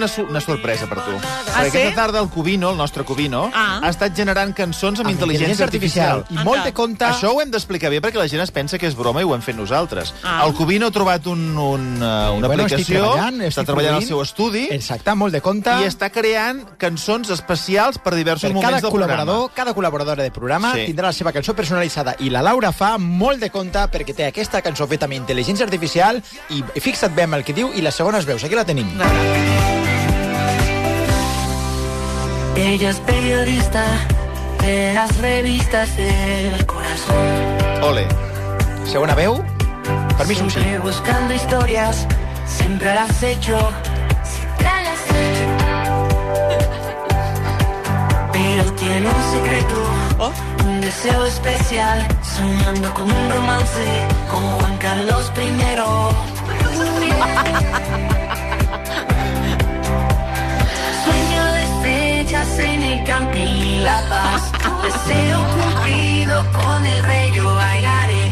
una, su- una sorpresa per tu. Ah, Perquè sí? aquesta tarda el Cubino, el nostre Cubino, Ah. ha estat generant cançons amb, intel·ligència artificial. I molt de compte... Això ho hem d'explicar bé perquè la gent es pensa que és broma i ho hem fet nosaltres. Ah. El Cubino ha trobat un, un, uh, una Bueno, estic aplicació, treballant, està treballant al seu estudi Exacte, molt de compte. i està creant cançons especials per diversos per moments cada del col·laborador, programa. cada col·laboradora de programa Sí. tindrà la seva cançó personalitzada. I la Laura fa molt de compte perquè té aquesta cançó feta amb intel·ligència artificial i fixa't bé amb el que diu i les segones veus. Aquí la tenim. Ella es periodista de las revistas del corazón. Ole. Segona veu, per mi és un sí. Siempre buscando historias, siempre las he hecho. Siempre las he hecho. Pero tiene un secreto, Oh. un deseo especial, soñando con un romance como Juan Carlos I. en el y la paz. Deseo cumplido con el rey yo bailaré.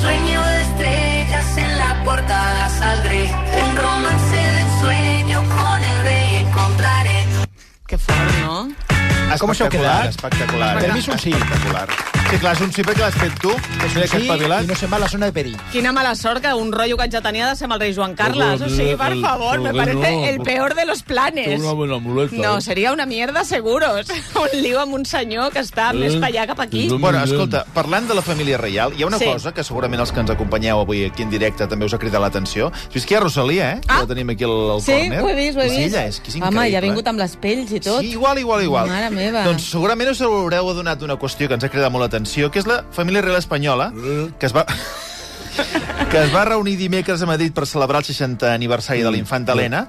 Sueño de estrellas en la portada saldré. Un romance de ensueño con el rey encontraré. Que fort, no? Com heu Espectacular, quedat? espectacular. Per mi és un sí. Espectacular. Sí, clar, és un sí perquè l'has fet tu. És Mira un que sí espavilat. i no se'n va a la zona de perill. Quina mala sort que un rotllo que tenir ha de ser amb el rei Joan Carles. O sigui, per favor, me parece el peor de los planes. No, ¿eh? seria una mierda, seguros. Un lío amb un senyor que està més Eh? per allà cap aquí. Sí, Bueno, escolta, parlant de la família reial, hi ha una Sí. cosa que segurament els que ens acompanyeu avui aquí en directe també us ha cridat l'atenció. Has vist que hi ha Rosalia, eh? Que Ah. la tenim aquí al, al Sí, córner. ho he vist, ho he És vist. ella, és que és Home, increïble. ja ha vingut amb les pells i tot. Sí, igual, igual, igual. Mare meva. Doncs segurament us haureu adonat d'una qüestió que ens ha cridat molt l'atenció, que és la família real espanyola, que es va... que es va reunir dimecres a Madrid per celebrar el 60 aniversari de l'infanta Helena,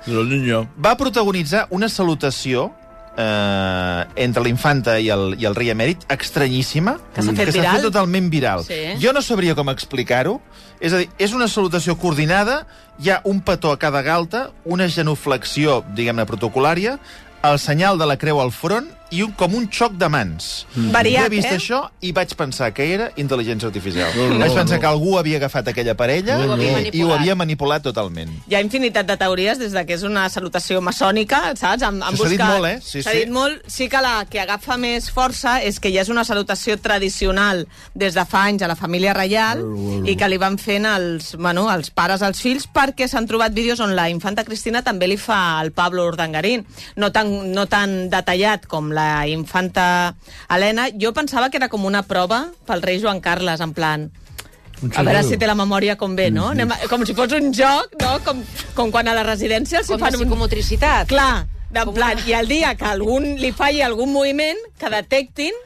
va protagonitzar una salutació eh, entre la infanta i el, i el rei emèrit estranyíssima, Que s'ha fet que s'ha viral. fet totalment viral. Sí. Jo no sabria com explicar-ho. És a dir, és una salutació coordinada, hi ha un petó a cada galta, una genuflexió, diguem-ne, protocolària, el senyal de la creu al front i un, com un xoc de mans. Variat, jo he vist eh? això i vaig pensar que era intel·ligència artificial. No, no, vaig pensar no. que algú havia agafat aquella parella No, no. i ho havia manipulat totalment. Hi ha infinitat de teories des de que és una salutació maçònica, saps? S'ha dit buscat- molt, eh? Sí, S'ha sí. dit molt. Sí que la que agafa més força és que ja és una salutació tradicional des de fa anys a la família reial i que li van fent els, bueno, els pares als fills perquè s'han trobat vídeos on la infanta Cristina també li fa al Pablo Urdangarín. No tan, no tan detallat com la infanta Helena. Jo pensava que era com una prova pel rei Joan Carles, en plan... A veure si té la memòria com ve, no? Anem a, com si fos un joc, no? Com, com quan a la residència els hi Com fan un... psicomotricitat. Clar, de plan, i el dia que algun li falli algun moviment, que detectin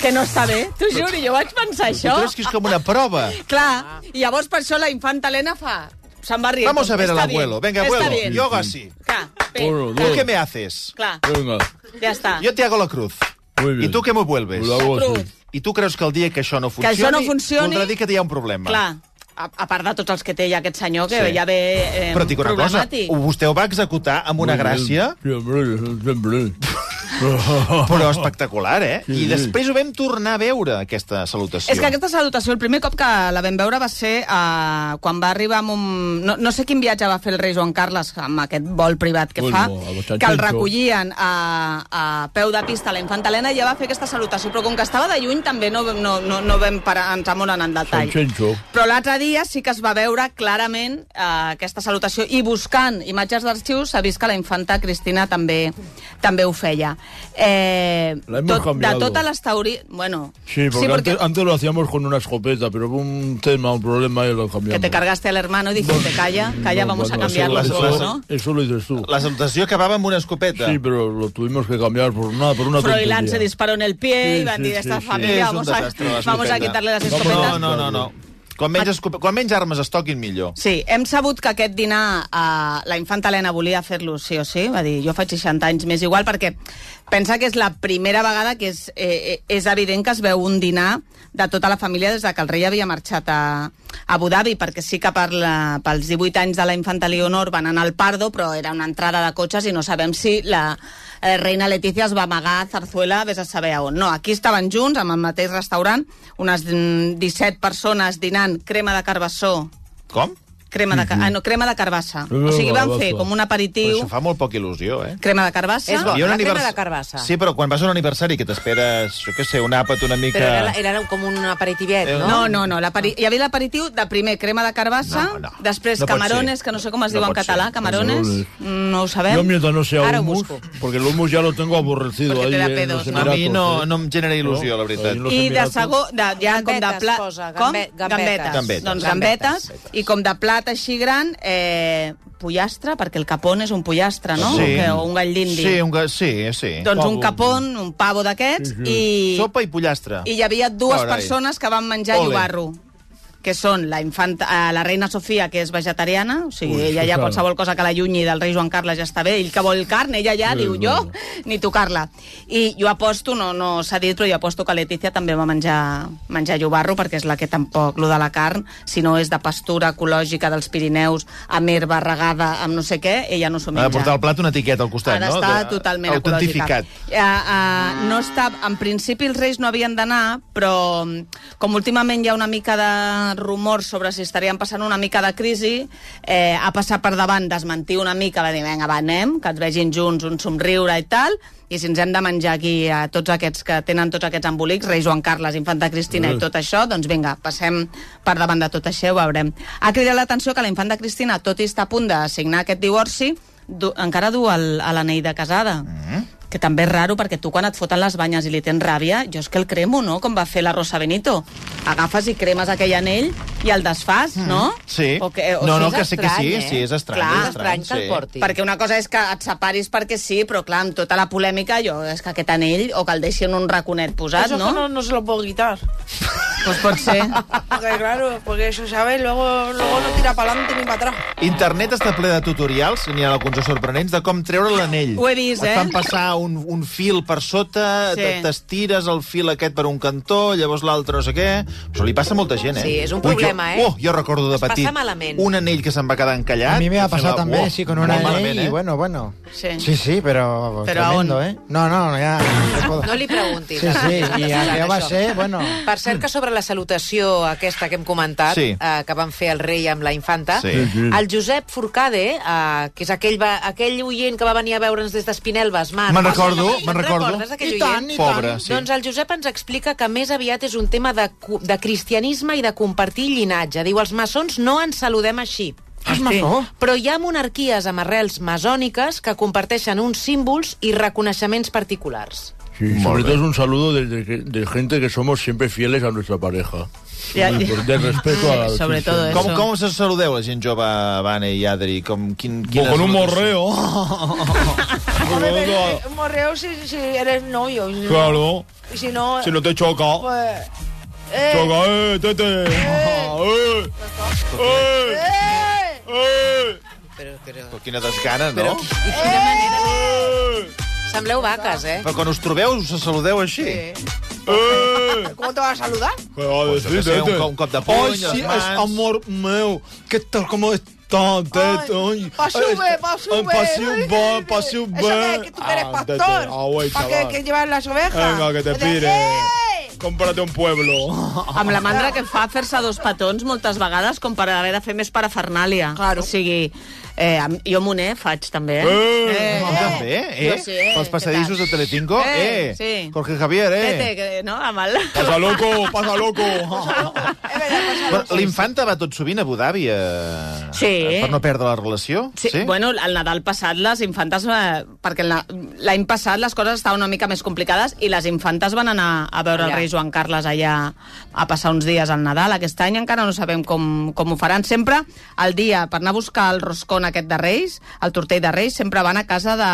que no està bé. T'ho juro, jo vaig pensar Tu això. creus que és com una prova? Clar, i llavors per això la infanta Helena fa... Se'n va rient. Vamos a ver al bien, abuelo. Venga, abuelo, yoga sí. Clar, bé, Uno, ¿Tú qué me haces? clar, Venga. ja està. Yo te hago la cruz. Muy bien. ¿Y tú qué me vuelves? Así. Cruz. I tu creus que el dia que això no funcioni, això no funcioni- voldrà dir que hi ha un problema. Clar, a, a part de tots els que té ja aquest senyor, que Sí. ja ve eh, Però et dic una cosa, problemàtic. vostè ho va executar amb una gràcia, Siempre, siempre. però espectacular, eh? Sí, I després ho vam tornar a veure, aquesta salutació. És que aquesta salutació, el primer cop que la vam veure va ser uh, quan va arribar amb un... No, no sé quin viatge va fer el rei Joan Carles amb aquest vol privat que Bueno, fa, los que el recollien a, a peu de pista a la infanta Helena i ja va fer aquesta salutació, però com que estava de lluny també no, no, no, no vam parar, entrar molt en el detall. Però l'altre dia sí que es va veure clarament eh, aquesta salutació i buscant imatges d'arxius s'ha vist que la infanta Cristina també també ho feia. Eh, La hemos de cambiado. totes les teories... Bueno, Sí, porque, Antes, antes lo hacíamos con una escopeta, pero hubo un tema, un problema y lo cambiamos. que te cargaste al hermano y dijiste, calla, calla, No, vamos bueno, a cambiarlo eso, todo, eso- ¿no? Eso lo dices tú. La salutació acabava amb una escopeta. Sí, pero lo tuvimos que cambiar por una, por una Froilán tontería. se disparó en el pie Sí, y van sí, decir, sí, esta sí. familia, vamos, a, vamos a quitarle las escopetas. No, no, no, no. Com menys. Quan menys armes es toquin, millor. Sí, hem sabut que aquest dinar eh, la infanta Helena volia fer-lo sí o sí, va dir, jo faig 60 anys més igual, perquè pensa que és la primera vegada que és, eh, eh, és evident que es veu un dinar de tota la família des de que el rei havia marxat a, a Abu Dhabi, perquè sí que per la, pels 18 anys de la infanta Leonor van anar al Pardo, però era una entrada de cotxes i no sabem si la eh, reina Letícia es va amagar a Zarzuela, vés a saber on. No, aquí estaven junts, amb el mateix restaurant, unes mm, 17 persones dinant crema de carbassó Com? Crema de, ca- ah, no, crema de carbassa. O sigui, de van fer com un Però aperitiu... això fa molt poca il·lusió, eh? Crema de carbassa. És bo. La crema anivers- de carbassa. Sí, però quan vas a un aniversari que t'esperes, jo què sé, un àpat una mica... Però era, era com un aperitiviet, Eh, no? No, no, no. Hi havia l'aperitiu de primer crema de carbassa, No, no. després No camarones, que no sé com es No diu en català, ser. camarones, Camarones. no ho sabem. Yo mientras no sea Ahora hummus, busco. porque el hummus ya lo tengo aborrecido. Porque te ahí da pedos, los ¿no? A mi no, ¿eh? no em genera il·lusió, la veritat. I de segon, de, ja com de Gambetes, plat... posa, com? gambe- gambetes. Gambetes. Doncs gambetes. I com de plat així gran, eh, pollastre, perquè el capón és un pollastre, no? Sí. O, que, o un gall d'indi. Sí, un ga... sí, sí. Doncs un Pavo. capón, un pavo d'aquests, i, Sopa i pollastre. i hi havia dues Carai. persones que van menjar Ole. llobarro que són la, infanta, eh, la reina Sofia, que és vegetariana, o sigui, Ui, ella ja clar. qualsevol cosa que la llunyi del rei Joan Carles ja està bé, ell que vol carn, ella ja Sí, diu jo, ni tocar-la. I jo aposto, no, no s'ha dit, però jo aposto que Letícia també va menjar, menjar llobarro, perquè és la que tampoc, lo de la carn, si no és de pastura ecològica dels Pirineus, amb herba regada, amb no sé què, ella no s'ho Ha menja. de portar al plat una etiqueta al costat, Ha no? De- totalment ecològica. Uh, uh, no està, en principi els Reis no havien d'anar, però mm, com últimament hi ha una mica de rumors sobre si estarien passant una mica de crisi, eh, ha passat per davant desmentir una mica, va dir, vinga, va, anem, que ens vegin junts, un somriure i tal, i si ens hem de menjar aquí a tots aquests que tenen tots aquests embolics, Rei Joan Carles, Infanta Cristina i tot això, doncs vinga, passem per davant de tot això, ho veurem. Ha cridat l'atenció que la Infanta Cristina, tot i estar a punt de signar aquest divorci, du, encara du el- a l'anell de casada. Mm. Que també és raro, perquè tu quan et foten les banyes i li tens ràbia, jo és que el cremo, no?, com va fer la Rosa Benito. Agafes i cremes aquell anell i el desfas, no? Sí. O que, o no, no, que és sé que sí, estrany, eh? sí, és estrany. Clar, és És estrany que el sí. porti. perquè una cosa és que et separis perquè sí, però clar, amb tota la polèmica, jo, és que aquest anell, o que el deixi en un raconet posat, Eso no? que no, no se lo puedo quitar. Pues pot ser. Porque claro, porque eso, ¿sabes? Luego, luego no tira para adelante ni para atrás. Internet està ple de tutorials, n'hi ha alguns sorprenents, de com treure l'anell. Ho he vist, Et eh? fan passar un, un fil per sota, Sí. t'estires el fil aquest per un cantó, llavors l'altre no sé què... Això li passa a molta gent, eh? Sí, és un Ui, problema, jo, eh? Oh, jo recordo de Es petit un anell que se'n va quedar encallat. A mí me ha que pasado semblava- también, Uah, sí, con molt una malament, eh? y bueno, bueno. Sí. Sí, sí, pero, Pero tremendo, aún. ¿eh? No, no, ya... no li preguntis. Sí, sí, i allò va ser, bueno... Per cert que sobre la salutació aquesta que hem comentat, Sí. eh, que van fer el rei amb la infanta, Sí. el Josep Forcade, eh, que és aquell, va, aquell oient que va venir a veure'ns des d'Espinelves, Marc. Me'n recordo, me'n recordo. I tant, i Pobre, tant. sí. Doncs el Josep ens explica que més aviat és un tema de, de cristianisme i de compartir llinatge. Diu, els maçons no ens saludem així. És maçó? Però hi ha monarquies amb arrels masòniques que comparteixen uns símbols i reconeixements particulars. Sí, sobre todo es un saludo de, de- de gente que somos siempre fieles a nuestra pareja. Ja- por- de respeto a la Sobre sí, todo sí. eso. Com, com se saludeu, la gent jove, Vane i Adri? Com, quin, Pues quina con un morreo. Eh, un morreo si, si eres novio. Si no- claro. Y si no, Si no te choca. pues... Eh, Choca, eh, tete. Eh, eh, eh, eh, Però, però... Però quina desgana, no? Però, eh, Sembleu vaques, eh? Però quan us trobeu, us saludeu així. eh. ¿Cómo te vas a saludar? ¿Qué va a Pues sé, un un cop de puny, les sí, mans. es amor meu. ¿Qué tal? ¿Cómo está, tete? Ay, Pa' sube, ay, pa' sube. Pa' sube, pa' sube. Eso que, que tú eres Ah, pastor. ah, ¿Para qué que llevar las ovejas? Venga, que te pire. ¡eh! Cómprate un pueblo. Amb la mandra que fa fer-se dos petons moltes vegades com per haver de fer més parafernàlia. Claro. O sigui, eh, amb- jo m'une faig també, eh? Eh, Tu també, eh? Jo sí, eh? Pels passadissos de Telecinco, Eh, eh? sí. Jorge Javier, eh? Tete, que, no? Amb el... Pasa loco, pasa loco. L'infanta va tot sovint a Abu Dhabi eh, Sí. per no perdre la relació? Sí, bueno, el Nadal passat les infantes... Eh, perquè la- l'any passat les coses estaven una mica més complicades i les infantes van anar a veure Allà. el rei Joan Carles allà a passar uns dies al Nadal. Aquest any encara no sabem com, com ho faran. Sempre el dia, per anar a buscar el roscón aquest de Reis, el tortell de Reis, sempre van a casa de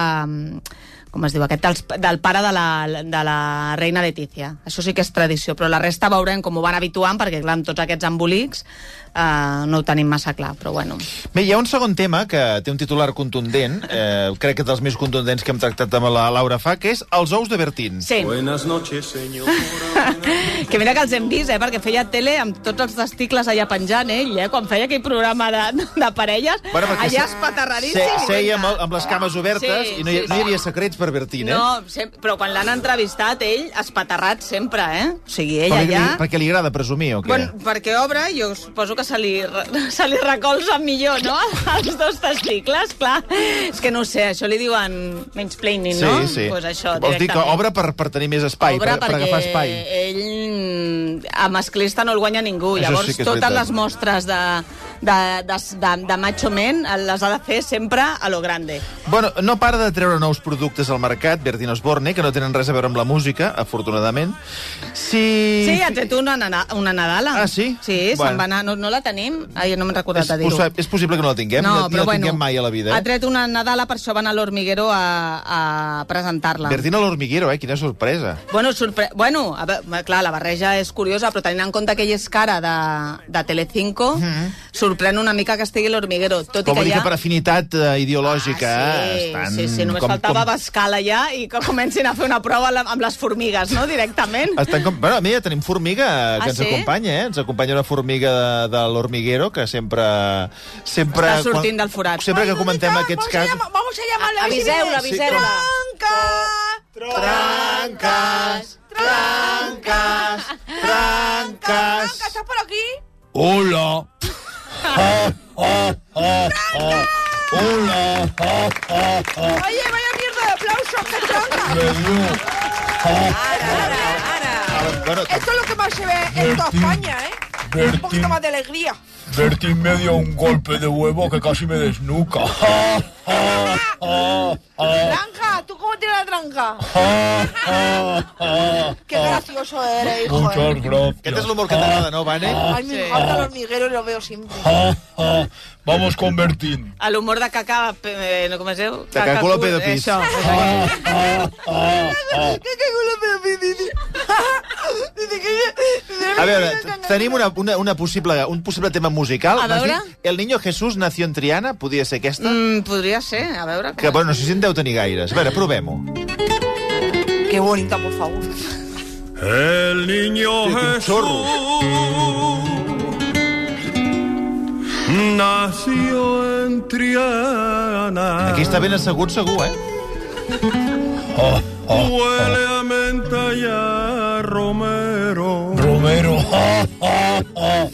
com es diu aquest, del, del pare de la, de la reina Letícia. Això sí que és tradició, però la resta veurem com ho van habituant, perquè clar, amb tots aquests embolics eh, no ho tenim massa clar, però bueno. Bé, hi ha un segon tema que té un titular contundent, eh, crec que dels més contundents que hem tractat amb la Laura Fa, que és els ous de Bertín. Sí. Buenas noches, señor. que mira que els hem vist, eh? Perquè feia tele amb tots els testicles allà penjant, ell, eh? Quan feia aquell programa de, de parelles, Bueno, perquè allà se- espaterradíssim. se- Seia amb, el- amb les cames obertes Sí, i no hi, sí, no hi sí. havia secrets per Bertín, eh? No, sem però quan l'han entrevistat, ell espaterrat sempre, eh? O sigui, ell perquè, allà... li, perquè li agrada presumir, o què? Bueno, perquè obre, jo suposo que se li, se li recolza millor, no?, els dos testicles, clar. És que no sé, això li diuen mansplaining, sí, no? sí. Pues això, Vols dir que obre per, per tenir més espai, Obre per, per agafar espai. ell a masclista no el guanya ningú. Això Llavors, sí totes les mostres de, de, de, de, de macho men les ha de fer sempre a lo grande. Bueno, no para de treure nous productes al mercat, Bertín Osborne, que no tenen res a veure amb la música, afortunadament. Si... Sí, ha tret una, una Nadala. Ah, sí? Sí, Bueno. se'n va anar. No, no la tenim? Ai, no m'he recordat és, de dir-ho. és possible que no la tinguem, no, ni, ni la tinguem mai a la vida. ha Eh? tret una Nadala, per això va anar a l'Hormiguero a, a presentar-la. Bertín a l'Hormiguero, eh? Quina sorpresa. Bueno, sorpre... bueno a veure, clar, la barreja és curiosa, però tenint en compte que ell és cara de, de Telecinco, mm -hmm. Sorprèn una mica que estigui a l'Hormiguero, tot Com i que dir ja... que per afinitat eh, ideològica ah, sí, eh, estan... sí, sí, només com, faltava com, bascar allà i que comencin a fer una prova la- amb les formigues, no?, directament. estan com... Bueno, mira, tenim formiga que Ah, ens sí? acompanya, eh? Ens acompanya una formiga de, de l'Hormiguero que sempre... sempre Està sortint del forat. Sempre que comentem Vamos aquests a casos... llamar- Vamos a llamarla. Aviseu-la, aviseu-la. ¡Tranca! Tranques! Tranques! Tranques! ¡Tranca! ¿Estás por aquí? Hola. Ja, ja, ja, ja. Hola. Ja, ja, ja. Oye, vaya mierda de aplausos, que tranca. Me dio. Ara, ara, ara. Bueno, Esto es lo que más se ve en toda Bertín. España, ¿eh? Un Bertín. poquito más de alegría. Bertín me dio un golpe de huevo que casi me desnuca. Ja, ja, ja, ja. Tranca, ¿tú cómo tienes la tranca? Ja, ja, ja, Qué gracioso eres, hijo. Muchas ¿eh? gracias. aquest és l'humor que t'agrada, no, Vane? Ay, me encanta el hormiguero y lo veo siempre. Ja, ja. Vamos con Bertín. A l'humor de caca... Eh, no, com es diu? De caculo pedo pis. Això. Ja, ja, ja, ja. ¿Qué cago la pedo, dice? Dice que... A veure, tenim una, una, una possible, un possible tema musical. A veure. El niño Jesús nació en Triana, podria ser aquesta? Mm, podria ser, a veure... Que, bueno, no sé si en deu tenir gaires. A veure, provem-ho. Qué bonita, por favor. El niño Sí. Jesús nació en Triana. Aquí està ben assegut, segur, eh? Ja, ja. Huele a menta y a romero. Romero. Ja, ja, ja.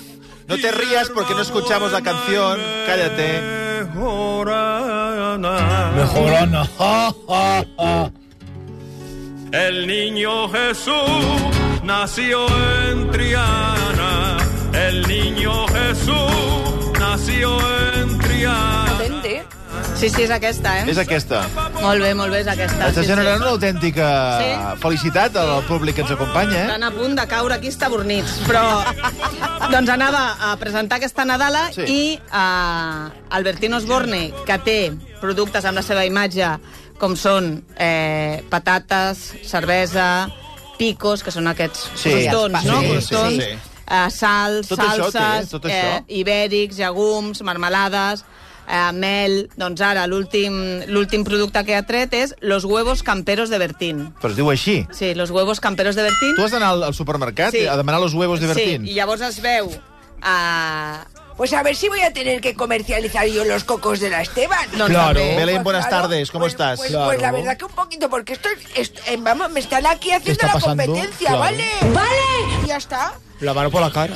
No te rías porque no escuchamos la canción. Cállate. Ja. El niño Jesús nació en Triana. El niño Jesús nació en Triana. Sí, sí, és aquesta, eh? És aquesta. Molt bé, molt bé, és aquesta. Està sí, generant sí. una autèntica Sí. felicitat al públic que ens acompanya, eh? Estan a punt de caure aquí estabornits, però doncs anava a presentar aquesta Nadala Sí. i uh, Albertino Osborne, que té productes amb la seva imatge com són eh, patates, cervesa, picos, que són aquests Sí, crostons, sí, no? sí, crostons, sí. eh, sals, Tot això té, salses, això. eh, ibèrics, llegums, marmelades, eh, mel... Doncs ara l'últim l'últim producte que ha tret és los huevos camperos de Bertín. Però es diu així. Sí, los huevos camperos de Bertín. Tu has d'anar al, al supermercat Sí. a demanar los huevos de Bertín. Sí, i llavors es veu a... Pues a ver si voy a tener que comercializar yo los cocos de la Esteban. Doncs Claro. també. Belén, buenas Claro, tardes, ¿cómo pues- estás? Pues, Claro. pues la verdad que un poquito, porque esto, es- es- eh, vamos, me están aquí haciendo está la pasando? competencia, Claro. ¿vale? ¡Vale! Y ya está. La mano por la cara.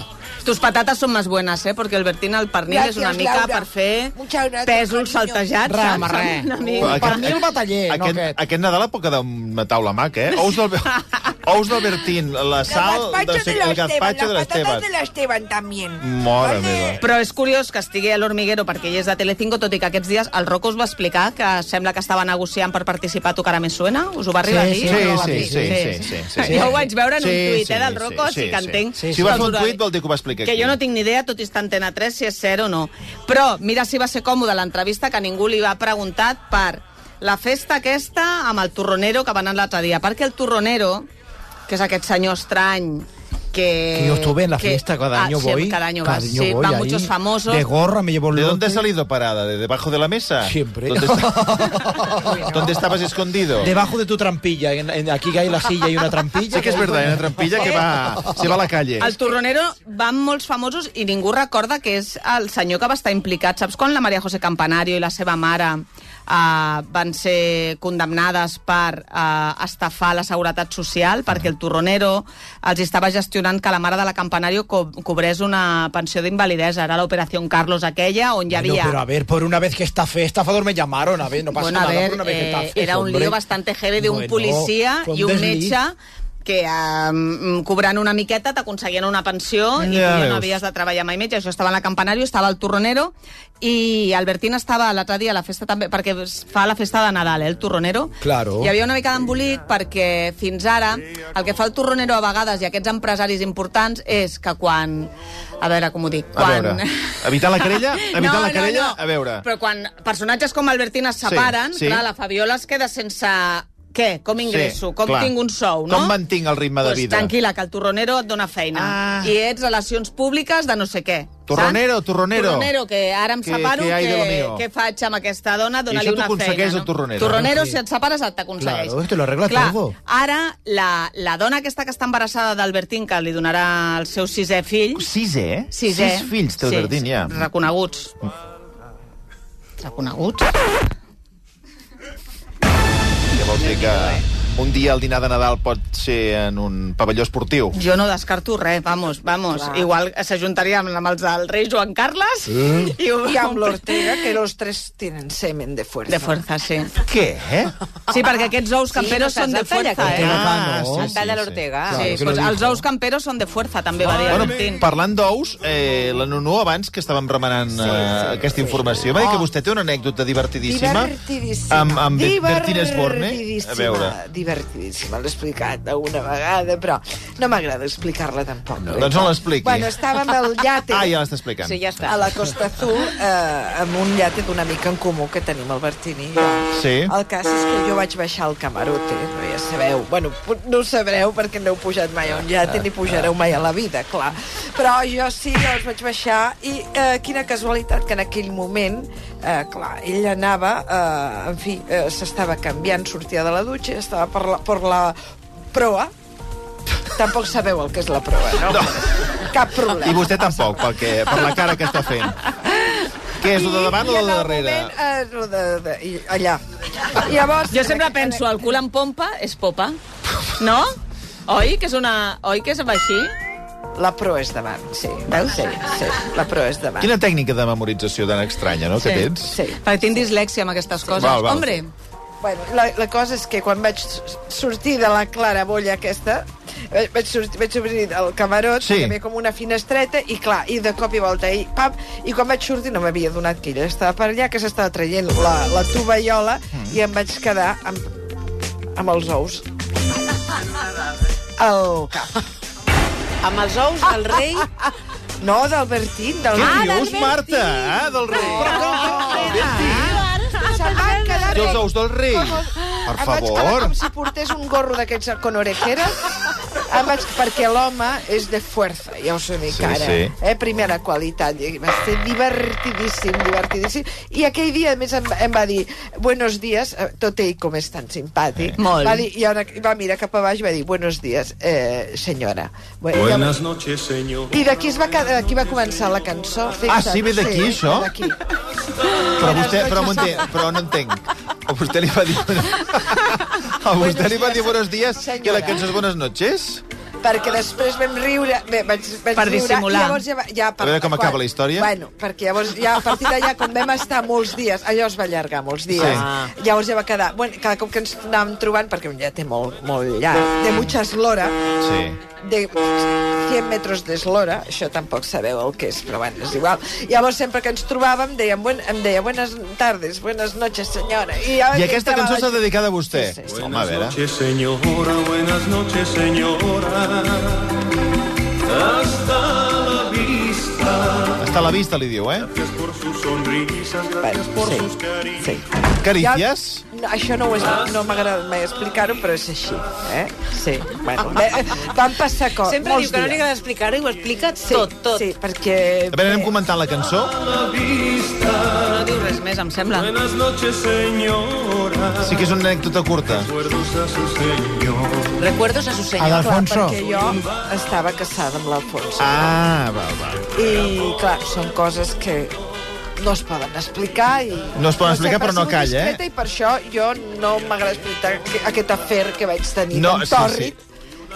Tus patates són més buenas, eh? Perquè el Bertín al pernil Gràcies, és una mica Laura. per fer gracias, pèsols saltejats. Res, saps? home, res. Una mica. Aquest- Per mi el bataller, no aquest, aquest. aquest Nadal pot quedar una taula maca, eh? Ous del, ous del Bertín, la El sal, gazpacho de, de la el gazpacho de las patatas l'Esteban. de la Esteban también. Mare ¿Vale? meva. Però és curiós que estigui a l'Hormiguero perquè ell és de Telecinco, tot i que aquests dies el Rocco us va explicar que sembla que estava negociant per participar a Tu cara me suena. Us ho va arribar Sí, a dir? sí, Sí, sí, sí, sí, sí, sí. Jo ho vaig veure en un Sí, tuit sí, eh, del sí, Rocco, sí, sí, que sí. entenc. Sí, sí. Si va fer un tuit vol dir que ho va explicar Que aquí. jo no tinc ni idea, tot i estar Antena 3, si és cert o no. Però mira si va ser còmode l'entrevista que ningú li va preguntar per la festa aquesta amb el torronero que va anar l'altre dia. Perquè el torronero, que és aquest senyor estrany, que... Que yo estuve en la fiesta, cada año ah, voy. Sí, cada año cada vas, año sí, voy van ahí, muchos famosos. De gorra me llevo el ¿De dónde has salido parada? ¿De debajo de la mesa? Siempre. ¿Dónde, está- ¿Dónde estabas escondido? Debajo de tu trampilla. En, en- aquí hay la silla y una trampilla. Sí que és verdad, hay una trampilla que va, se va a la calle. Al Torronero van molts famosos i ningú recorda que és el senyor que va estar implicat. Saps quan la Maria José Campanario i la seva mare uh, van ser condemnades per uh, estafar la Seguretat Social perquè el Torronero els estava gestionant que la mare de la Campanario co cobrés una pensió d'invalidesa. Era l'operació Carlos aquella, on hi Bueno, havia... pero a ver, por una vez que estafé, estafador me llamaron. A ver, no pasa bueno, a nada ver, por una vez que eh, estafé. era un hombre. lío bastante heavy d'un Bueno, policia fue un i un desliz. metge que eh, cobrant una miqueta t'aconseguien una pensió i Ja tu ja no havies de treballar mai metge. Això estava en la Campanario, estava al Torronero i Albertín estava l'altre dia a la festa també, perquè fa la festa de Nadal, eh, el Torronero. Claro. Hi havia una mica d'embolic perquè fins ara el que fa el Torronero a vegades i aquests empresaris importants és que quan... A veure, com ho dic? A Quan... veure, evitant la querella? Evitant la querella? A veure. Però quan personatges com Albertín es Sí, separen, sí. clar, la Fabiola es queda sense... Què? Com ingresso? Sí, com clar. tinc un sou, no? Com mantinc el ritme de pues, vida? Tranquil·la, que el torronero et dona feina. Ah. I ets relacions públiques de no sé què. Torronero, saps? torronero. Torronero, que ara em Que- separo, que que, què faig amb aquesta dona? Dóna-li això una t'aconsegueix feina. el torronero, Torronero, no? Sí. si et separes, et t'aconsegueix. Claro, te lo arregla Clar, todo. Ara, la, la dona aquesta que està embarassada d'Albertín, que li donarà el seu sisè fill... Sisè, eh? Sisè. Sis fills té el Bertín, ja. Reconeguts. Reconeguts? Què vol dir que un dia el dinar de Nadal pot ser en un pavelló esportiu? Jo no descarto res, vamos, vamos. Clar. Igual s'ajuntaria amb, amb els del rei Joan Carles Eh? i, ho- Y a l'Ortega, que los tres tienen semen de fuerza. De fuerza, sí. Què, eh? Sí, perquè aquests ous camperos no són de fuerza, eh? Ah. El tall de l'Ortega. Claro, Sí, pues lo els ous camperos són de fuerza, també va dir Bueno, parlant d'ous, eh, la Nunu, abans que estàvem remenant eh, aquesta informació, va dir que vostè té una anècdota divertidíssima Divertidíssima. amb, amb Be- Bertín Esborne. Divertidíssima, A veure, Divertidíssima, l'he explicat alguna vegada, però no m'agrada explicar-la tampoc. doncs no l'expliqui. Bueno, estàvem al llate Ah, ja l'està explicant. Sí, ja està. a la Costa Azul eh, amb un llate d'una mica en comú que tenim el Bertini i jo. Sí. El cas és que jo vaig baixar al camarote, no ja sabeu. Bueno, no ho sabreu perquè no heu pujat mai a un llate ni pujareu mai a la vida, clar. Però jo sí, llavors vaig baixar i eh, quina casualitat que en aquell moment, eh, clar, ell anava, eh, en fi, eh, s'estava canviant, sortia de la dutxa, i estava per la, per la proa. Tampoc sabeu el que és la proa, no? no. Cap problema. I vostè tampoc, perquè, per la cara que està fent. Què és, el de davant o I el en de el darrere? Moment, eh, lo de, de, i allà. I llavors... Jo sempre penso, el cul en pompa és popa, no? Oi que és una... Oi que és així? La proa és davant, sí. Veus? Sí, sí, la proa és davant. Quina tècnica de memorització tan estranya, no?, que Sí. tens? Sí. Perquè tinc dislèxia amb aquestes coses. Val, val. Hombre, Bueno, la, la cosa és que quan vaig sortir de la clarabolla aquesta, eh, vaig, sortir, vaig obrir el camarot, Sí. que havia com una finestreta, i clar, i de cop i volta, i pam, i quan vaig sortir no m'havia donat que ella estava per allà, que s'estava traient la, la tovallola, mm. i em vaig quedar amb, amb els ous al cap. Amb els ous del rei... No, del Bertín, del Què Bertín. dius, Marta? Ah, del rei. Se'm van quedar I els ous del rei? Com el- Per em vaig quedar favor. com si portés un gorro d'aquests con orejeres. Em vaig, perquè l'home és de fuerza, ja us ho dic Sí, ara. sí. Eh, primera qualitat. I va ser divertidíssim, divertidíssim. I aquell dia, a més, em, em va dir buenos días, eh, tot ell com és tan simpàtic. Molt. Va, dir, i ara, va mirar cap a baix i va dir buenos días, eh, senyora. Bueno, i Buenas noches, señor. i d'aquí es va, quedar- d'aquí va començar la cançó. Ah, sí, ve d'aquí, això? Però vostè, però, però no entenc. A vostè li va dir... A vostè li va dir buenos días i a la cançó és buenas noches? perquè després vam riure... Bé, vaig, vaig Per riure, dissimular. I llavors ja, ja, A veure com acaba la història. Bueno, perquè llavors ja a partir d'allà, com vam estar molts dies, allò es va allargar molts dies, Sí. llavors ja va quedar... Bueno, cada cop que ens anàvem trobant, perquè ja té molt, molt llarg, de mucha eslora, Sí. De 100 metres d'eslora, això tampoc sabeu el que és, però bueno, és igual. Llavors, sempre que ens trobàvem, dèiem, buen, em deia, buenas tardes, buenas noches, senyora. I, I aquesta cançó la- està dedicada a vostè. Sí, sí, sí. Home, a Buenas veure. noches, señora, buenas noches, señora. Hasta la vista. Està a la vista, li diu, eh? Gracias por sus sonrisas, gracias Bueno, por sí, sí. Carícies? No, això no, ho és, no m'ha agradat mai explicar-ho, però és així. Eh? Sí, bueno, eh, van passar coses. Sempre diu que no li agrada explicar-ho i ho explica Sí, tot, tot. Sí, perquè... A veure, anem comentant la cançó. No diu res més, em sembla. Buenas noches, señora. Sí que és una anècdota curta. Recuerdos a su señor. Recuerdos a su A senyor. Clar, perquè jo estava casada amb l'Alfonso. Ah, val, val. I, clar, són coses que no es poden explicar i... No es poden sé, explicar, però no calla, eh? I per això jo no m'agrada explicar que- aquest afer que vaig tenir No, amb sí, Tòrrit. sí.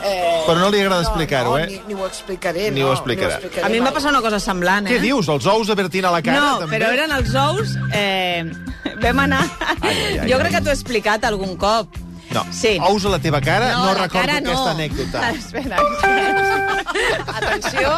Eh, Però no li agrada explicar-ho, no, eh? Ni, ni ho explicaré, Ni no. ho explicarà. explicaré A mi em va passar una cosa semblant, eh? Què dius? Els ous a Bertina a la cara, no, també? però eren els ous... Eh, vam anar... ai, ai, jo ai. crec que t'ho he explicat algun cop. No, Sí. ous a la teva cara, no, la recordo cara aquesta no. anècdota. Espera. Atenció,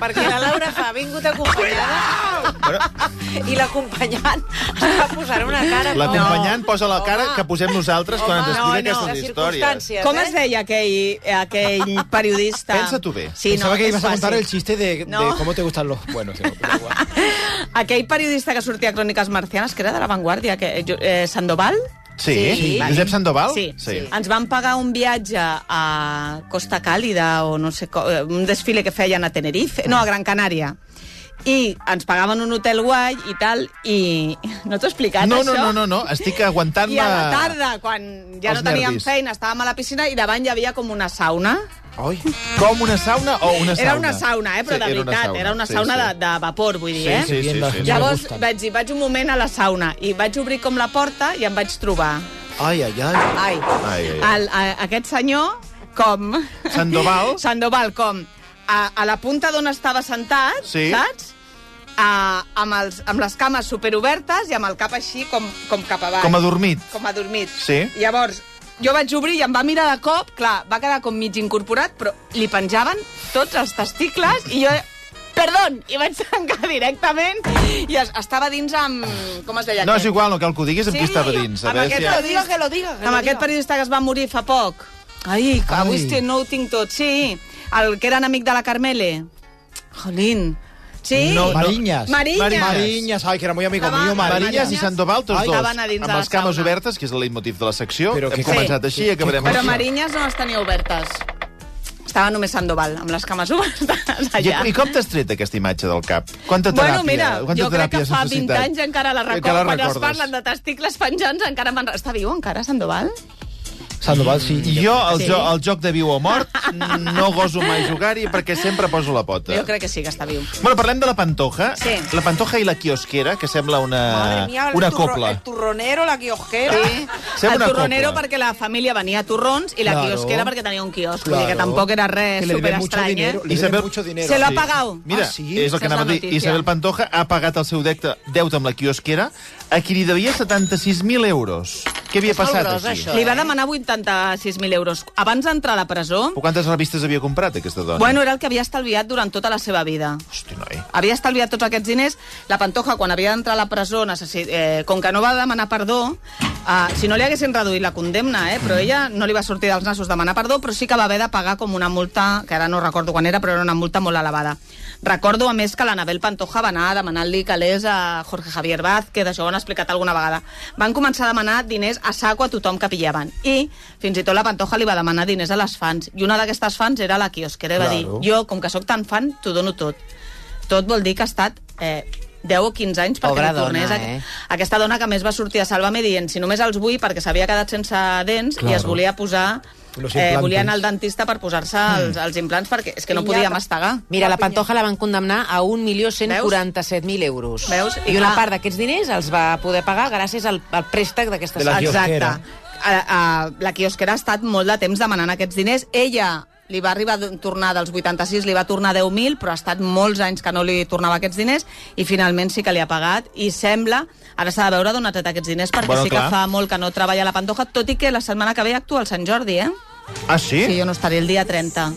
perquè la Laura fa, ha vingut acompanyada Bueno, i l'acompanyant està posant una cara... L'acompanyant posa la cara Home. que posem nosaltres quan ens Home, explica no, no, aquestes històries. circumstàncies, Com eh? es deia aquell, aquell periodista? Pensa-t'ho bé. Sí, Pensaba no, que ibas a contar el chiste de, No. de cómo te gustan los... Bueno, sí, igual. Aquell periodista que sortia a Cròniques Marcianes, que era de La Vanguardia, que, eh, Sandoval? Sí, Sí. Josep Sandoval? Sí. sí. Ens van pagar un viatge a Costa Càlida o no sé, eh, un desfile que feien a Tenerife, no, a Gran Canària. I ens pagaven un hotel guai i tal, i no t'ho he explicat, No, això? no, no, no, no, estic aguantant-me... I a la tarda, quan ja no teníem nervis. feina, estàvem a la piscina i davant hi havia com una sauna. Ay, Com una sauna o una sauna? Era una sauna, eh, però Sí, de era una veritat, sauna. era una Sí, sauna sí. De, de vapor, vull dir, Sí, eh? sí, sí, sí. sí. Llavors vaig dir, vaig un moment a la sauna i vaig obrir com la porta i em vaig trobar ay, ay. Ai, Ai, ai, ai. el, a, aquest senyor com... Sandoval? Sandoval, com a, a la punta d'on estava sentat, Sí. saps? A, amb, els, amb les cames superobertes i amb el cap així com, com cap avall. Com adormit. Com adormit. Sí. Llavors, jo vaig obrir i em va mirar de cop, clar, va quedar com mig incorporat, però li penjaven tots els testicles i jo... Perdó! I vaig tancar directament i es, estava dins amb... Com es deia No, és aquest? igual, no cal que ho diguis amb qui Sí, estava dins. A amb veure aquest si... Que lo diga, que lo diga. Que amb lo aquest diga. periodista que es va morir fa poc. Ai, que avui Ai. no ho tinc tot. Sí, el que era enemic de la Carmele. Jolín. Sí? No, no. Mariñas. Mariñas. Mariñas, ay, que era muy amigo Estaba- mío, Mariñas. Marinyes i Sandoval, tots Ai, dos, amb les cames sauna. obertes, que és el leitmotiv de la secció. Però Hem que- començat Sí. així i acabarem Però així. Marinyes no les tenia obertes. Estava només Sandoval, amb les cames obertes I, allà. I com t'has tret aquesta imatge del cap? Quanta teràpia? Bueno, mira, quanta jo crec que fa 20 necessitat? anys encara la recordo. Quan es parlen de testicles penjants encara me'n... Està viu encara, Sandoval? Sandoval, sí. Jo, el, Sí. jo, el joc de viu o mort, no goso mai jugar-hi perquè sempre poso la pota. Jo crec que sí que està viu. Bueno, parlem de la Pantoja. Sí. La Pantoja i la quiosquera, que sembla una, el una turro- copla. El turronero, la quiosquera. Sí. Sembla el una torronero copla. perquè la família venia a torrons i la Claro. quiosquera perquè tenia un quiosc. Dir que Claro. tampoc era res superestrany, eh? dinero. Isabel- deben mucho dinero. Se lo ha Sí. pagado. Mira, Ah, sí? és el que anava la a dir. Isabel Pantoja ha pagat el seu deute, deute amb la quiosquera a qui li devia 76.000 euros. Què havia passat gros, aquí? això. Li va demanar 86.000 euros. Abans d'entrar a la presó, Però quantes revistes havia comprat, aquesta dona? bueno, era el que havia estalviat durant tota la seva vida. Hosti, noi. havia estalviat tots aquests diners. La Pantoja, quan havia d'entrar a la presó, necessi... eh, com que no va demanar perdó, eh, si no li haguessin reduït la condemna, eh, però ella no li va sortir dels nassos demanar perdó, però sí que va haver de pagar com una multa, que ara no recordo quan era, però era una multa molt elevada. Recordo, a més, que l'Anabel Pantoja va anar demanant-li calés a Jorge Javier Vázquez, això ho han explicat alguna vegada. Van començar a demanar diners a saco a tothom que pillaven. I fins i tot la Pantoja li va demanar diners a les fans. I una d'aquestes fans era la quiosquera i va dir, Claro. jo, com que sóc tan fan, t'ho dono tot. Tot vol dir que ha estat eh, 10 o 15 anys perquè Pobra li tornés dona, a... eh? Aquesta dona que més va sortir a Sálvame dient si només els vull perquè s'havia quedat sense dents i Claro. es volia posar... Los Eh, volia anar al dentista per posar-se els, els implants perquè és que no podia mastegar. Mira, la Pantoja la van condemnar a 1.147.000 euros. Veus? I I una clar- part d'aquests diners els va poder pagar gràcies al, al préstec d'aquesta sala. Exacte. A, a, la quiosquera ha estat molt de temps demanant aquests diners. Ella li va arribar a tornar dels 86, li va tornar 10.000, però ha estat molts anys que no li tornava aquests diners i finalment sí que li ha pagat i sembla, ara s'ha de veure d'on ha tret aquests diners perquè Bueno, sí clar. que fa molt que no treballa a la Pantoja, tot i que la setmana que ve actua el Sant Jordi, eh? Ah, sí? Sí, jo no estaré el dia 30.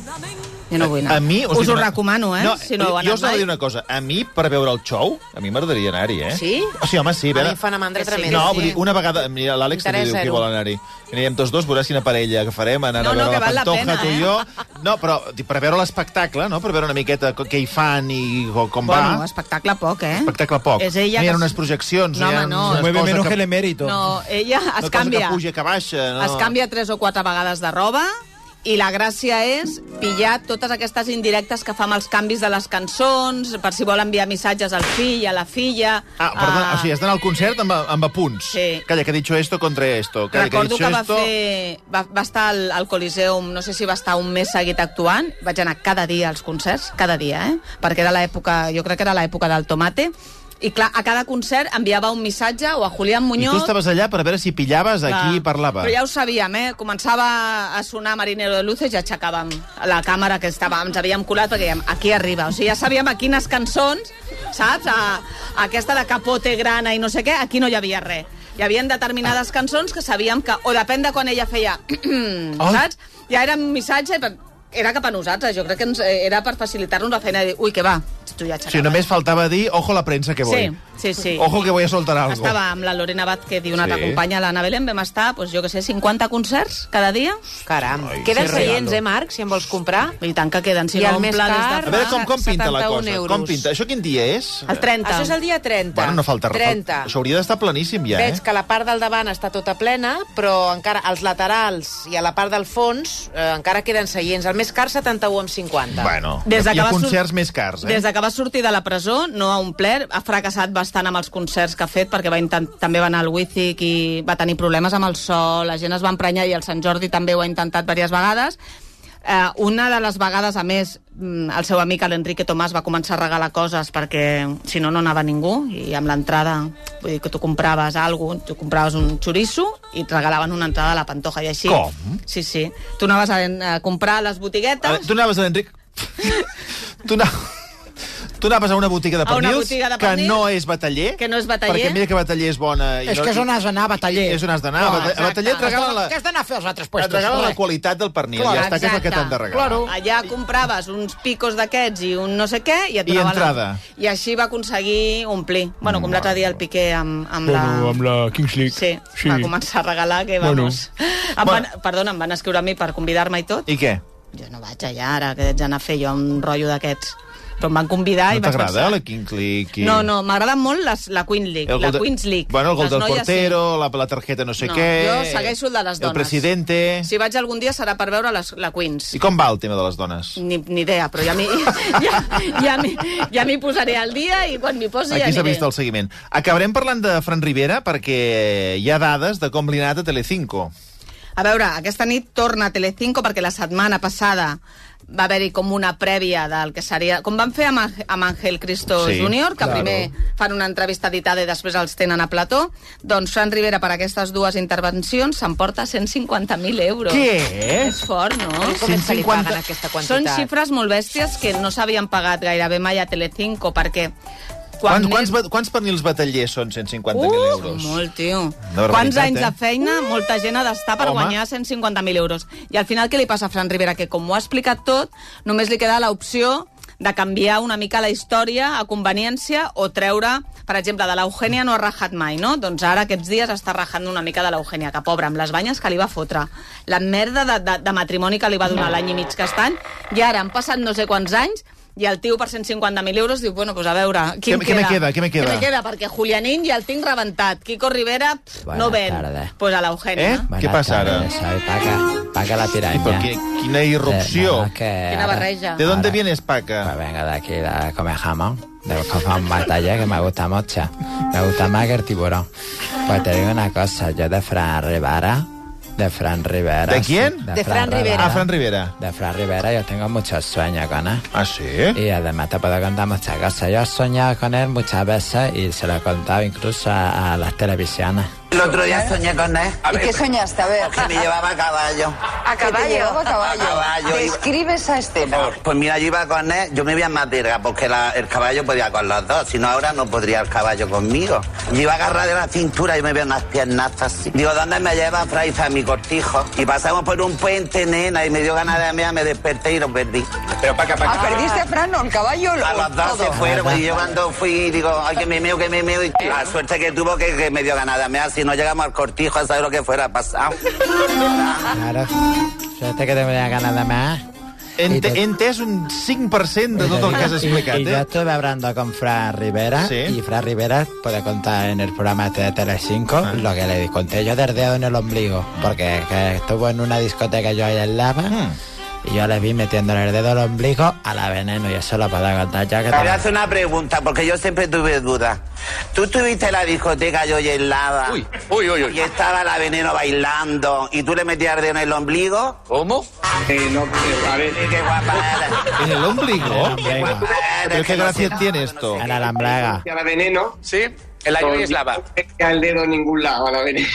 Jo no vull anar. A mi... Us dic ho una- recomano, eh? No, si no heu jo us a mai. dir una cosa. A mi, per veure el show, a mi m'agradaria anar-hi, eh? Sí? O sigui, home, sí. A mi veure- em fa una mandra Que sí, tremenda. No, sí. vull dir, una vegada... Mira, l'Àlex també diu que vol anar-hi. Anirem tots dos, veuràs quina parella que farem, anar No, a no, veure que la val la Pantoja, pena, tu i eh? jo. No, però per veure l'espectacle, no? Per veure una miqueta què hi fan i co- com Bueno, va. espectacle poc, eh? Espectacle poc. És ella no hi ha que- unes projeccions. No, hi ha no. unes coses que... que el emérito. No, ella una es cosa canvia. que puja, que baixa. No? Es canvia tres o quatre vegades de roba i la gràcia és pillar totes aquestes indirectes que fa amb els canvis de les cançons, per si vol enviar missatges al fill, a la filla... Ah, perdona, a- o sigui, has d'anar al concert amb, amb apunts. Sí. Calla, que ha dicho esto contra esto. Calla, Recordo que que va, esto... fer, va, va estar al, al Coliseum, no sé si va estar un mes seguit actuant, vaig anar cada dia als concerts, cada dia, eh? perquè era l'època, jo crec que era l'època del tomate, i clar, a cada concert enviava un missatge o a Julián I Muñoz... tu estaves allà per veure si pillaves a qui parlava. Però ja ho sabíem, eh? Començava a sonar Marinero de Luces i aixecàvem la càmera que estava, ens havíem colat perquè dèiem, aquí arriba. O sigui, ja sabíem a quines cançons, saps? A, a aquesta de Capote, Grana i no sé què, aquí no hi havia res. Hi havia determinades cançons que sabíem que, o depèn de quan ella feia, saps? Ja era un missatge, era cap a nosaltres. Jo crec que ens, eh, era per facilitar-nos la feina de dir, ui, què va, tu ja aixecaves. només faltava dir, ojo la premsa que voy. Sí, sí, sí. Ojo que voy a soltar algo. Estava amb la Lorena que diu una altra Sí. companya, l'Anna Belén, vam estar, doncs, jo que sé, 50 concerts cada dia. Caram. Ai, Queden que seients, eh, Marc, si en vols comprar? I tant que queden, si I no el omple més des de car? A veure com, com pinta la 71 cosa. euros. Com pinta? Això quin dia és? El 30. Això és el dia 30. Bueno, no falta res. 30. Això hauria d'estar planíssim ja, Veig eh? que la part del davant està tota plena, però encara als laterals i a la part del fons eh, encara queden seients. El més car, 71 amb 50. Bueno, Des de hi ha va sur- concerts més cars, eh? Des de que va sortir de la presó, no ha omplert, ha fracassat bastant amb els concerts que ha fet, perquè va també va anar al Wizik i va tenir problemes amb el sol, la gent es va emprenyar i el Sant Jordi també ho ha intentat diverses vegades. Eh, una de les vegades, a més, mm, el seu amic, l'Enrique Tomàs, va començar a regalar coses perquè si no, no anava ningú i amb l'entrada, vull dir que tu compraves alguna tu compraves un xoriço i et regalaven una entrada a la Pantoja i així. Com? Sí, sí. Tu anaves a, a comprar les botiguetes... A tu anaves a l'Enric... tu, anaves... tu anaves a una botiga de pernils botiga de que pernils, no és bataller. que no és bataller. Perquè mira que bataller és bona. i És no, que és on has d'anar, a bataller. És on has d'anar. A Clar, bata- a bataller et regalen la, Què has d'anar a fer als altres et puestos? regalen la Res. qualitat del pernil. Clar, ja està, que és el que t'han de regalar. Claro. Allà compraves uns picos d'aquests i un no sé què i et I entrada. I així va aconseguir omplir. Bueno, com l'altre dia el Piqué amb, amb la... Bueno, amb la Kings League. Sí, sí, va començar a regalar que, Bueno. vamos... Em van, perdona, em van escriure a mi per convidar-me i tot. I què? Jo no vaig allà ara, que haig d'anar a fer jo un rotllo d'aquests. Però em van convidar i No vaig t'agrada, pensar... la Kings League? I... No, no, m'agrada molt les, la Queen League, El la de- Queens League. Bueno, el gol Les del noies, portero, la, la tarjeta no sé No, què... jo segueixo el de les El dones. presidente... Si vaig algun dia serà per veure les, la Queens. I com va el tema de les dones? Ni, ni idea, però ja m'hi ja, ja ja m'hi posaré al dia i quan m'hi posi ja Aquí s'ha vist el seguiment. Acabarem parlant de Fran Rivera perquè hi ha dades de com li ha anat a Telecinco. A veure, aquesta nit torna a Telecinco perquè la setmana passada va haver-hi com una prèvia del que seria... Com van fer amb, amb Ángel Cristo Sí, Júnior, que claro. primer fan una entrevista editada i després els tenen a plató, doncs Fran Rivera per aquestes dues intervencions s'emporta 150.000 euros. Què? És fort, no? Com és que li 150 paguen aquesta Són quantitat? xifres molt bèsties que no s'havien pagat gairebé mai a Telecinco, perquè... Quants, més- quants, pernils batallers són 150.000 euros? Molt, tio. Quants barbaritat, anys eh? de feina molta gent ha d'estar per Home. guanyar 150.000 euros. I al final què li passa a Fran Rivera? Que com ho ha explicat tot, només li queda l'opció de canviar una mica la història a conveniència o treure, per exemple, de l'Eugènia no ha rajat mai, no? Doncs ara aquests dies està rajant una mica de l'Eugènia, que pobra, amb les banyes que li va fotre, la merda de, de, de matrimoni que li va donar l'any i mig que estan, i ara han passat no sé quants anys, i el tio per 150.000 euros diu, bueno, pues a veure, qui Què- em què me queda, què me queda? Què me queda? Perquè Julianín ja el tinc rebentat. Kiko Rivera pff, no ven. tardes. Pues a l'Eugènia. Eh? Què passa ara? Soy Paca, Paca la I piraña. per qui, quina irrupció. Eh, no, que Quina barreja. ¿De dónde vienes, Pues Paca? venga de aquí a comer jamón. De comer un batalla que me gusta mucho. Me gusta más que el tiburón. Pues te digo una cosa, yo de Fran Rivera, de Fran Rivera. ¿De quién? De Fran Rivera. Ah, Fran Rivera. De Fran Rivera yo tengo muchos sueños con él. Ah, sí? Y además te puedo contar muchas cosas. Yo he soñado con él muchas veces y se lo he contado incluso a, a las televisiones. El otro día soñé con él. ¿Y qué soñaste? A ver. Que me llevaba a caballo. ¿A caballo? llevaba a caballo. A caballo. Describe esa escena. Pues mira, yo iba con él, yo me veía más verga, porque la- el caballo podía con los dos, si no ahora no podría el caballo conmigo. Yo iba agarrada de la cintura y me veo unas piernas así. Digo, ¿dónde me lleva Fraiza, mi cortijo? Y pasamos por un puente, nena, y me dio ganas de mear, me desperté y lo perdí. Pero para Ah, ¿Perdiste a Fran o el caballo? A los dos todo? se fueron y yo cuando fui digo, ay que me meo, que me meo y la suerte que tuvo que, que me dio ganas de mear, si no llegamos al cortijo a saber lo que fuera pasado. Claro. Suerte que te me da ganas de más. Ente, he entès un 5% de tot el que has explicat, yo eh? estuve hablando con Fran Rivera Sí. y Fran Rivera puede contar en el programa este de Telecinco Ah. lo que le conté yo del dedo en el ombligo, porque que estuvo en una discoteca yo ahí en Lava. Y yo le vi metiéndole el dedo al ombligo a la veneno y eso lo puedo contar ya que Te voy te... a hacer una pregunta, porque yo siempre tuve dudas. Tú tuviste la discoteca yo y en lava. Uy, uy, uy, uy. Y estaba la veneno bailando. ¿Y tú le metías el dedo en el ombligo? ¿Cómo? Eh, no, a ver, qué guapa. ¿En el ombligo? Ombligo. ¿Pero qué gracia tiene esto? En la ombliga. a la veneno. Sí, en la lluvia es lava. No le el dedo en ningún lado a la veneno.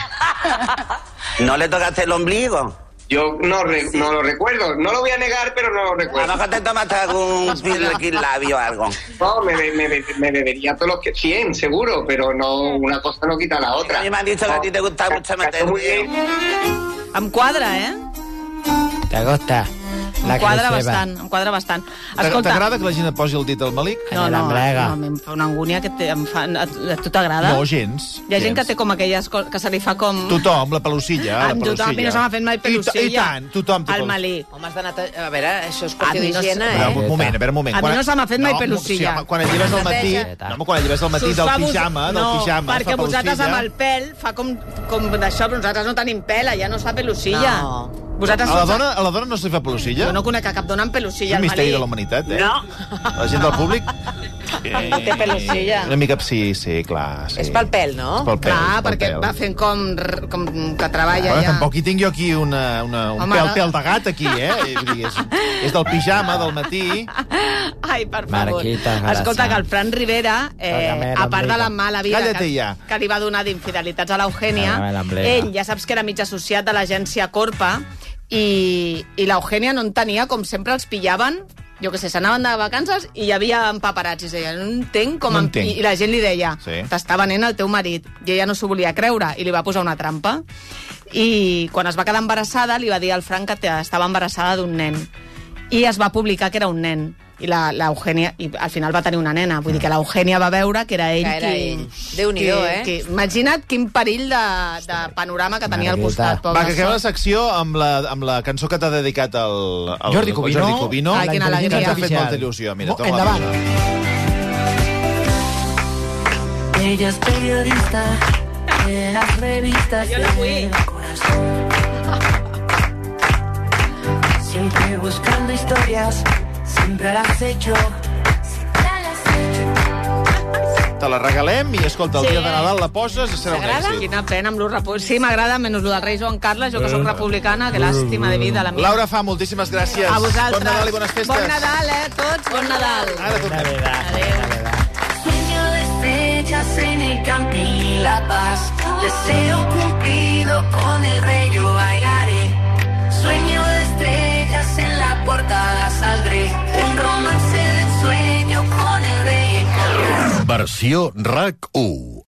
¿No le tocaste el ombligo? Yo no, re- no lo recuerdo. No lo voy a negar, pero no lo A lo recuerdo. mejor te tomaste algún labio o algo. No, me, me, me, me bebería todos los que... 100, seguro, pero no una cosa no quita la A otra. mí me han dicho que a ti te gusta mucho meter Muy bien. Em quadra, eh? ¿Te gusta? La Em quadra bastant, em quadra bastant. Escolta, T'agrada que la gent et posi el dit al malic? no, no, embrega. no, em fa una angúnia que té, em fa... A, a tu t'agrada? No, gens. Hi ha gent que gens. té com aquelles coses que se li fa com... Tothom, la pelucilla, la Amb tothom, a mi no se m'ha fet mai I, pelucilla. I tant, tothom té Al pel- malí. Home, has d'anar... A veure, això és qüestió no d'higiene, eh? un moment, a veure, un moment. A mi no se m'ha fet mai pelucilla. Sí, home, quan et lleves al matí... No, home, quan et lleves al matí del pijama, del no, pijama, perquè fa vosaltres pelucilla. amb el pèl fa com, com d'això, però nosaltres no tenim pèl, allà no es fa pelucilla. No. Vosaltres A la, dona, a la dona no se li fa pelucilla? Jo no conec a cap dona amb És pelucilla un al misteri malí. de la humanitat, eh? No. La gent del públic... No té pelucilla. Una mica, sí, sí, clar. Sí. És pel pèl, no? És pel pèl. Clar, és pel perquè pèl. va fent com, com que treballa Bueno, ja. tampoc hi tinc jo aquí una, una, un Home, pèl, no. pèl de gat, aquí, eh? És, és del pijama, del matí... Ai, per favor. Marquita, gràcies. Escolta, que el Fran Rivera, eh, Tócame a part de la mala vida que, ja. que li va donar d'infidelitats a l'Eugènia, ell ja saps que era mig associat de l'agència Corpa i, i l'Eugènia no en tenia, com sempre els pillaven jo que sé, s'anaven de vacances i hi havia paparazzis. Deia, no entenc com... No entenc. I la gent li deia, Sí. t'està venent el teu marit. I ella no s'ho volia creure i li va posar una trampa. I quan es va quedar embarassada, li va dir al Frank que estava embarassada d'un nen. I es va publicar que era un nen. I la, la Eugènia, i al final va tenir una nena. Vull dir que l'Eugènia va veure que era ell Que era qui... ell. Déu-n'hi-do, qui- eh? qui- imagina't quin perill de, de panorama que tenia al costat. pobre Va, que acaba la secció amb la, amb la cançó que t'ha dedicat el, el, Jordi Cubino. el Jordi Cubino. Ai, quina La alegria. Que ens ha fet Oficial. molta il·lusió. Mira, toma endavant. la Ella es periodista de las revistas Yo fui. Siempre buscando historias, siempre las he hecho. Te la regalem i, escolta, el Sí. dia de Nadal la poses i serà un T'agrada? èxit. Quina pena amb repu... Sí, m'agrada, menys lo del rei Joan Carles, jo que sóc republicana, que làstima de vida la meva. Laura Fa, moltíssimes gràcies. A vosaltres. Bon Nadal i bones festes. Bon Nadal, eh, tots. Bon Nadal. Ara tornem. Adéu. Sueño de estrellas en el camping y la paz. Deseo cumplido con el rey yo bailaré. Sueño de en la portada saldré. Un romance de sueño con el rey. Versió RAC 1.